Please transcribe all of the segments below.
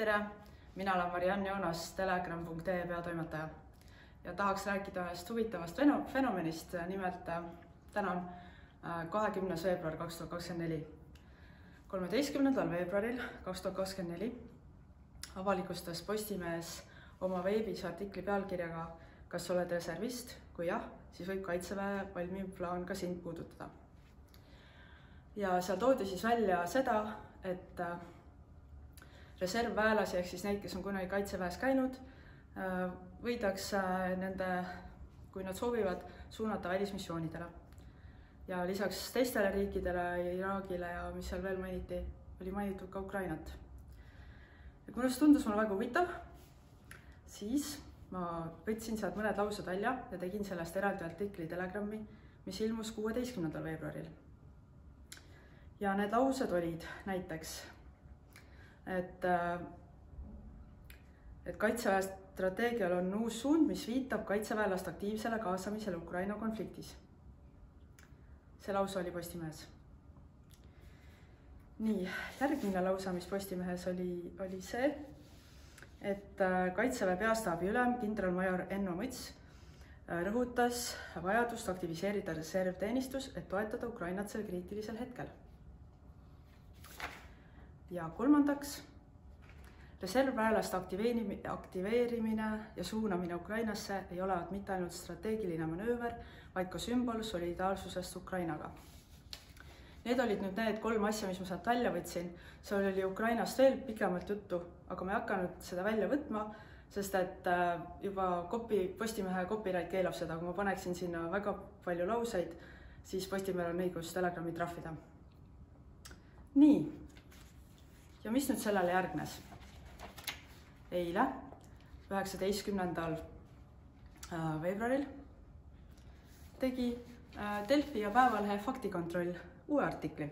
tere, mina olen Mariann Joonas, telegram.ee peatoimetaja ja tahaks rääkida ühest huvitavast feno-, fenomenist, nimelt äh, täna on kahekümnes veebruar kaks tuhat kakskümmend neli. kolmeteistkümnendal veebruaril kaks tuhat kakskümmend neli avalikustas Postimees oma veebis artikli pealkirjaga Kas oled reservist? kui jah, siis võib Kaitseväe valmiv plaan ka sind puudutada. ja seal toodi siis välja seda, et äh, reservväelasi ehk siis neid, kes on kunagi Kaitseväes käinud, äh, võidakse nende, kui nad soovivad, suunata välismissioonidele. ja lisaks teistele riikidele, Iraagile ja mis seal veel mainiti, oli mainitud ka Ukrainat. ja kuna see tundus mulle väga huvitav, siis ma võtsin sealt mõned laused välja ja tegin sellest eraldi artikli Telegrami, mis ilmus kuueteistkümnendal veebruaril. ja need laused olid näiteks et, äh, et Kaitseväe strateegial on uus suund, mis viitab kaitseväelaste aktiivsele kaasamisele Ukraina konfliktis. see lause oli Postimehes. nii, järgmine lause, mis Postimehes oli, oli see, et äh, Kaitseväe peastaabi ülem kindralmajor Enno Mõts äh, rõhutas vajadust aktiviseerida reservteenistus, et toetada Ukrainat sel kriitilisel hetkel ja kolmandaks, reservväelaste aktiveerimine, aktiveerimine ja suunamine Ukrainasse ei ole mitte ainult strateegiline manööver, vaid ka sümbol solidaarsusest Ukrainaga. Need olid nüüd need kolm asja, mis ma sealt välja võtsin. seal oli Ukrainast veel pikemalt juttu, aga ma ei hakanud seda välja võtma, sest et äh, juba kopi, Postimehe copyright keelab seda, kui ma paneksin sinna väga palju lauseid, siis Postimehel on õigus Telegrami trahvida. nii ja mis nüüd sellele järgnes? eile, üheksateistkümnendal äh, veebruaril tegi äh, Delfi ja Päevalehe faktikontroll uue artikli,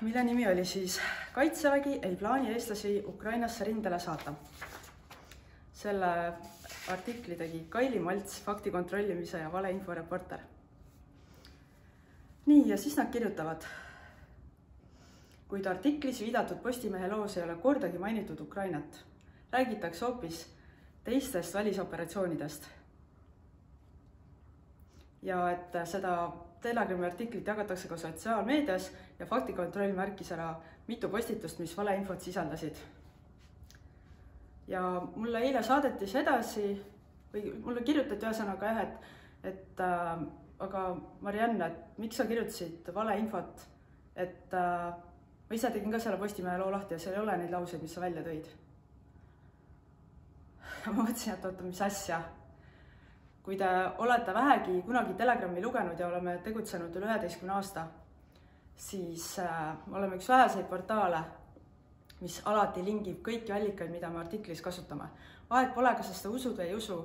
mille nimi oli siis Kaitsevägi ei plaani eestlasi Ukrainasse rindele saata. selle artikli tegi Kaili Malts, fakti kontrollimise ja valeinfo reporter. nii, ja siis nad kirjutavad kuid artiklis viidatud Postimehe loos ei ole kordagi mainitud Ukrainat. räägitakse hoopis teistest välisoperatsioonidest. ja et seda Telegrami artiklit jagatakse ka sotsiaalmeedias ja faktikontroll märkis ära mitu postitust, mis valeinfot sisaldasid. ja mulle eile saadeti see edasi või mulle kirjutati ühesõnaga jah, et, et äh, aga Marianne, et miks sa kirjutasid valeinfot, et äh, ma ise tegin ka selle Postimehe loo lahti ja seal ei ole neid lauseid, mis sa välja tõid. ma mõtlesin, et oota, mis asja. kui te olete vähegi kunagi Telegrami lugenud ja oleme tegutsenud üle üheteistkümne aasta, siis äh, oleme üks väheseid portaale, mis alati lingib kõiki allikaid, mida me artiklis kasutame. vahet pole, kas sa seda usud või ei usu.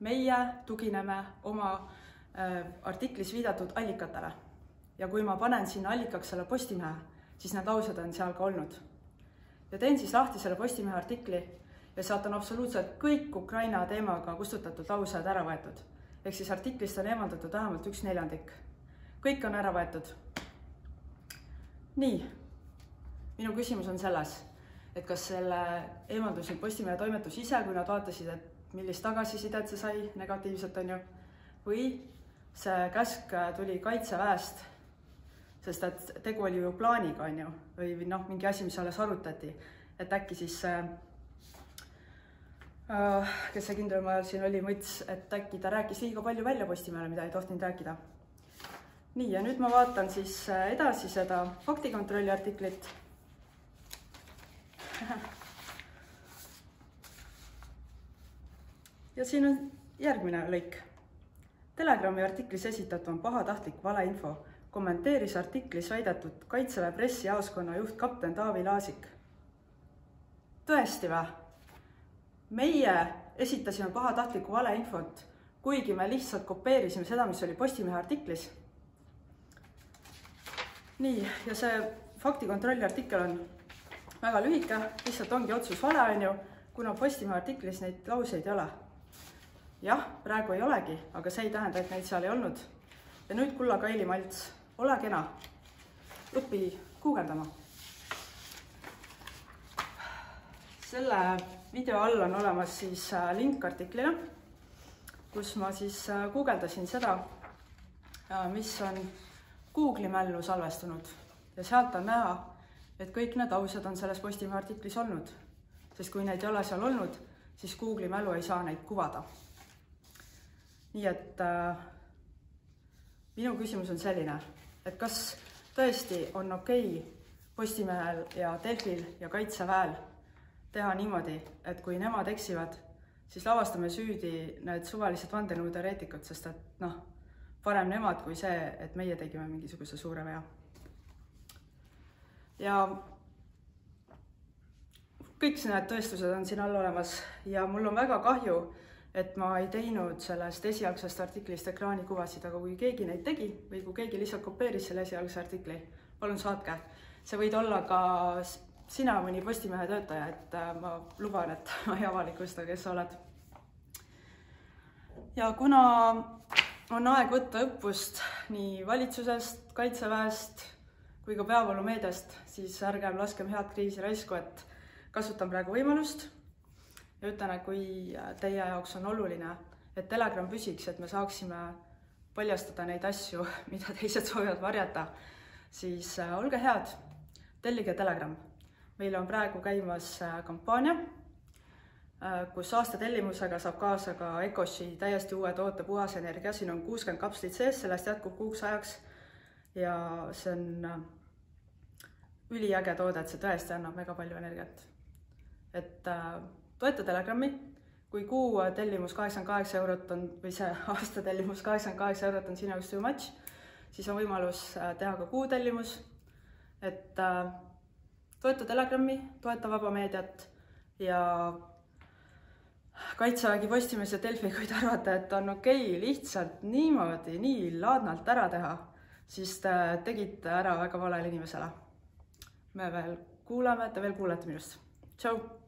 meie tugineme oma äh, artiklis viidatud allikatele. ja kui ma panen sinna allikaks selle Postimehe siis need laused on seal ka olnud. ja teen siis lahti selle Postimehe artikli ja sealt on absoluutselt kõik Ukraina teemaga kustutatud laused ära võetud. ehk siis artiklist on eemaldatud vähemalt üks neljandik. kõik on ära võetud. nii, minu küsimus on selles, et kas selle eemaldas nüüd Postimehe toimetus ise, kui nad vaatasid, et millist tagasisidet see sai, negatiivset on ju, või see käsk tuli Kaitseväest sest et tegu oli ju plaaniga, on ju, või, noh, mingi asi, mis alles arutati, et äkki siis äh, kes see kindralmajor siin oli, Mõts, et äkki ta rääkis liiga palju välja Postimehele, mida ei tohtinud rääkida. nii, ja nüüd ma vaatan siis äh, edasi seda faktikontrolli artiklit ja siin on järgmine lõik. Telegrami artiklis esitatu on pahatahtlik valeinfo kommenteeris artiklis väidetud Kaitseväe pressijaoskonna juht kapten Taavi Laasik. tõesti või? meie esitasime pahatahtlikku valeinfot, kuigi me lihtsalt kopeerisime seda, mis oli Postimehe artiklis. nii, ja see faktikontrolli artikkel on väga lühike, lihtsalt ongi otsus vale, on ju, kuna Postimehe artiklis neid lauseid ei ole. jah, praegu ei olegi, aga see ei tähenda, et neid seal ei olnud. ja nüüd kulla Kaili Malts ole kena, õpi guugeldama. selle video all on olemas siis äh, link artiklile, kus ma siis äh, guugeldasin seda, mis on Google'i mällu salvestunud ja sealt on näha, et kõik need laused on selles Postimehe artiklis olnud. sest kui neid ei ole seal olnud, siis Google'i mälu ei saa neid kuvada. nii et äh, minu küsimus on selline, et kas tõesti on okei okay Postimehel ja Delfil ja Kaitseväel teha niimoodi, et kui nemad eksivad, siis lavastame süüdi need suvalised vandenõuteoreetikud, sest et noh, parem nemad kui see, et meie tegime mingisuguse suure vea. ja kõik need tõestused on siin all olemas ja mul on väga kahju, et ma ei teinud sellest esialgsest artiklist ekraanikuvasid, aga kui keegi neid tegi või kui keegi lihtsalt kopeeris selle esialgse artikli, palun saatke. see võid olla ka sina, mõni Postimehe töötaja, et äh, ma luban, et ma ei avalikusta, kes sa oled. ja kuna on aeg võtta õppust nii valitsusest, kaitseväest kui ka peavoolumeediast, siis ärgem laskem head kriisi raisku, et kasutan praegu võimalust ja ütlen, et kui teie jaoks on oluline, et Telegram püsiks, et me saaksime paljastada neid asju, mida teised soovivad varjata, siis äh, olge head, tellige Telegram. meil on praegu käimas äh, kampaania Äh, kus aastatellimusega saab kaasa ka Ecoshi täiesti uue toote Puhas Energia, siin on kuuskümmend kapslit sees, sellest jätkub kuuks ajaks. ja see on äh, üliäge toode, et see tõesti annab mega palju energiat. et äh, toeta Telegrami, kui kuu tellimus kaheksakümmend kaheksa eurot on või see aasta tellimus kaheksakümmend kaheksa eurot on sinu jaoks too much, siis on võimalus teha ka kuutellimus. et toeta Telegrami, toeta vaba meediat ja kaitsevägi Postimees ja Delfi, kui te arvate, et on okei okay, lihtsalt niimoodi nii laadnalt ära teha, siis te tegite ära väga valele inimesele. me veel kuulame, te veel kuulete minust. tšau